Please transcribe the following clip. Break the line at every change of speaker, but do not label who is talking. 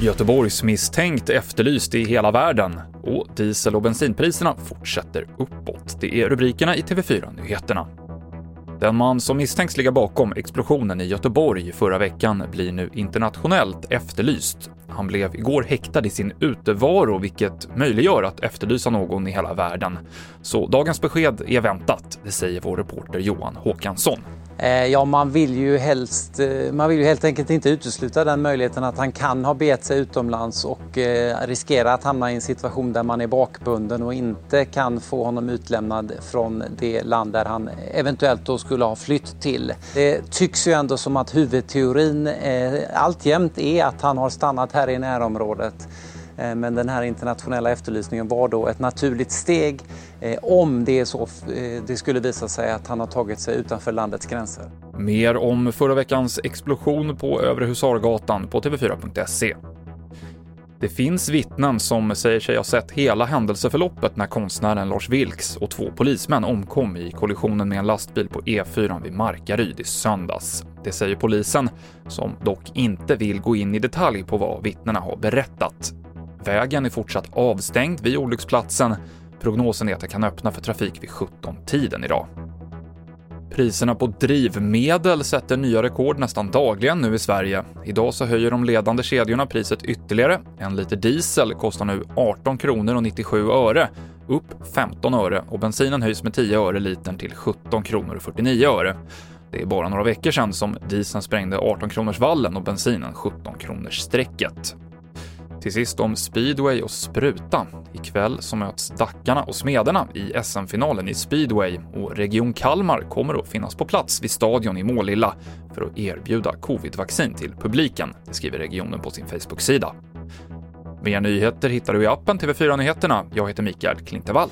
Göteborgs misstänkt efterlyst i hela världen och diesel och bensinpriserna fortsätter uppåt. Det är rubrikerna i TV4-nyheterna. Den man som misstänks ligga bakom explosionen i Göteborg förra veckan blir nu internationellt efterlyst. Han blev igår häktad i sin utevaro, vilket möjliggör att efterlysa någon i hela världen. Så dagens besked är väntat, det säger vår reporter Johan Håkansson.
Eh, ja, man vill ju helst, eh, man vill ju helt enkelt inte utesluta den möjligheten att han kan ha begett sig utomlands och eh, riskera att hamna i en situation där man är bakbunden och inte kan få honom utlämnad från det land där han eventuellt då skulle ha flytt till. Det tycks ju ändå som att huvudteorin alltjämt är att han har stannat här i närområdet. Eh, men den här internationella efterlysningen var då ett naturligt steg eh, om det, är så, eh, det skulle visa sig att han har tagit sig utanför landets gränser.
Mer om förra veckans explosion på Övre Husargatan på TV4.se. Det finns vittnen som säger sig ha sett hela händelseförloppet när konstnären Lars Vilks och två polismän omkom i kollisionen med en lastbil på E4 vid Markaryd i söndags. Det säger polisen, som dock inte vill gå in i detalj på vad vittnena har berättat. Vägen är fortsatt avstängd vid olycksplatsen. Prognosen är att det kan öppna för trafik vid 17-tiden idag. Priserna på drivmedel sätter nya rekord nästan dagligen nu i Sverige. Idag så höjer de ledande kedjorna priset ytterligare. En liter diesel kostar nu 18 kronor och 97 öre, upp 15 öre och bensinen höjs med 10 öre litern till 17 kronor och 49 öre. Det är bara några veckor sedan som dieseln sprängde 18 kronors vallen och bensinen 17 kronors strecket. Till sist om speedway och spruta. Ikväll så möts Dackarna och Smederna i SM-finalen i speedway och Region Kalmar kommer att finnas på plats vid stadion i Målilla för att erbjuda covid-vaccin till publiken, det skriver regionen på sin Facebook-sida. Mer nyheter hittar du i appen TV4 Nyheterna. Jag heter Mikael Klintevall.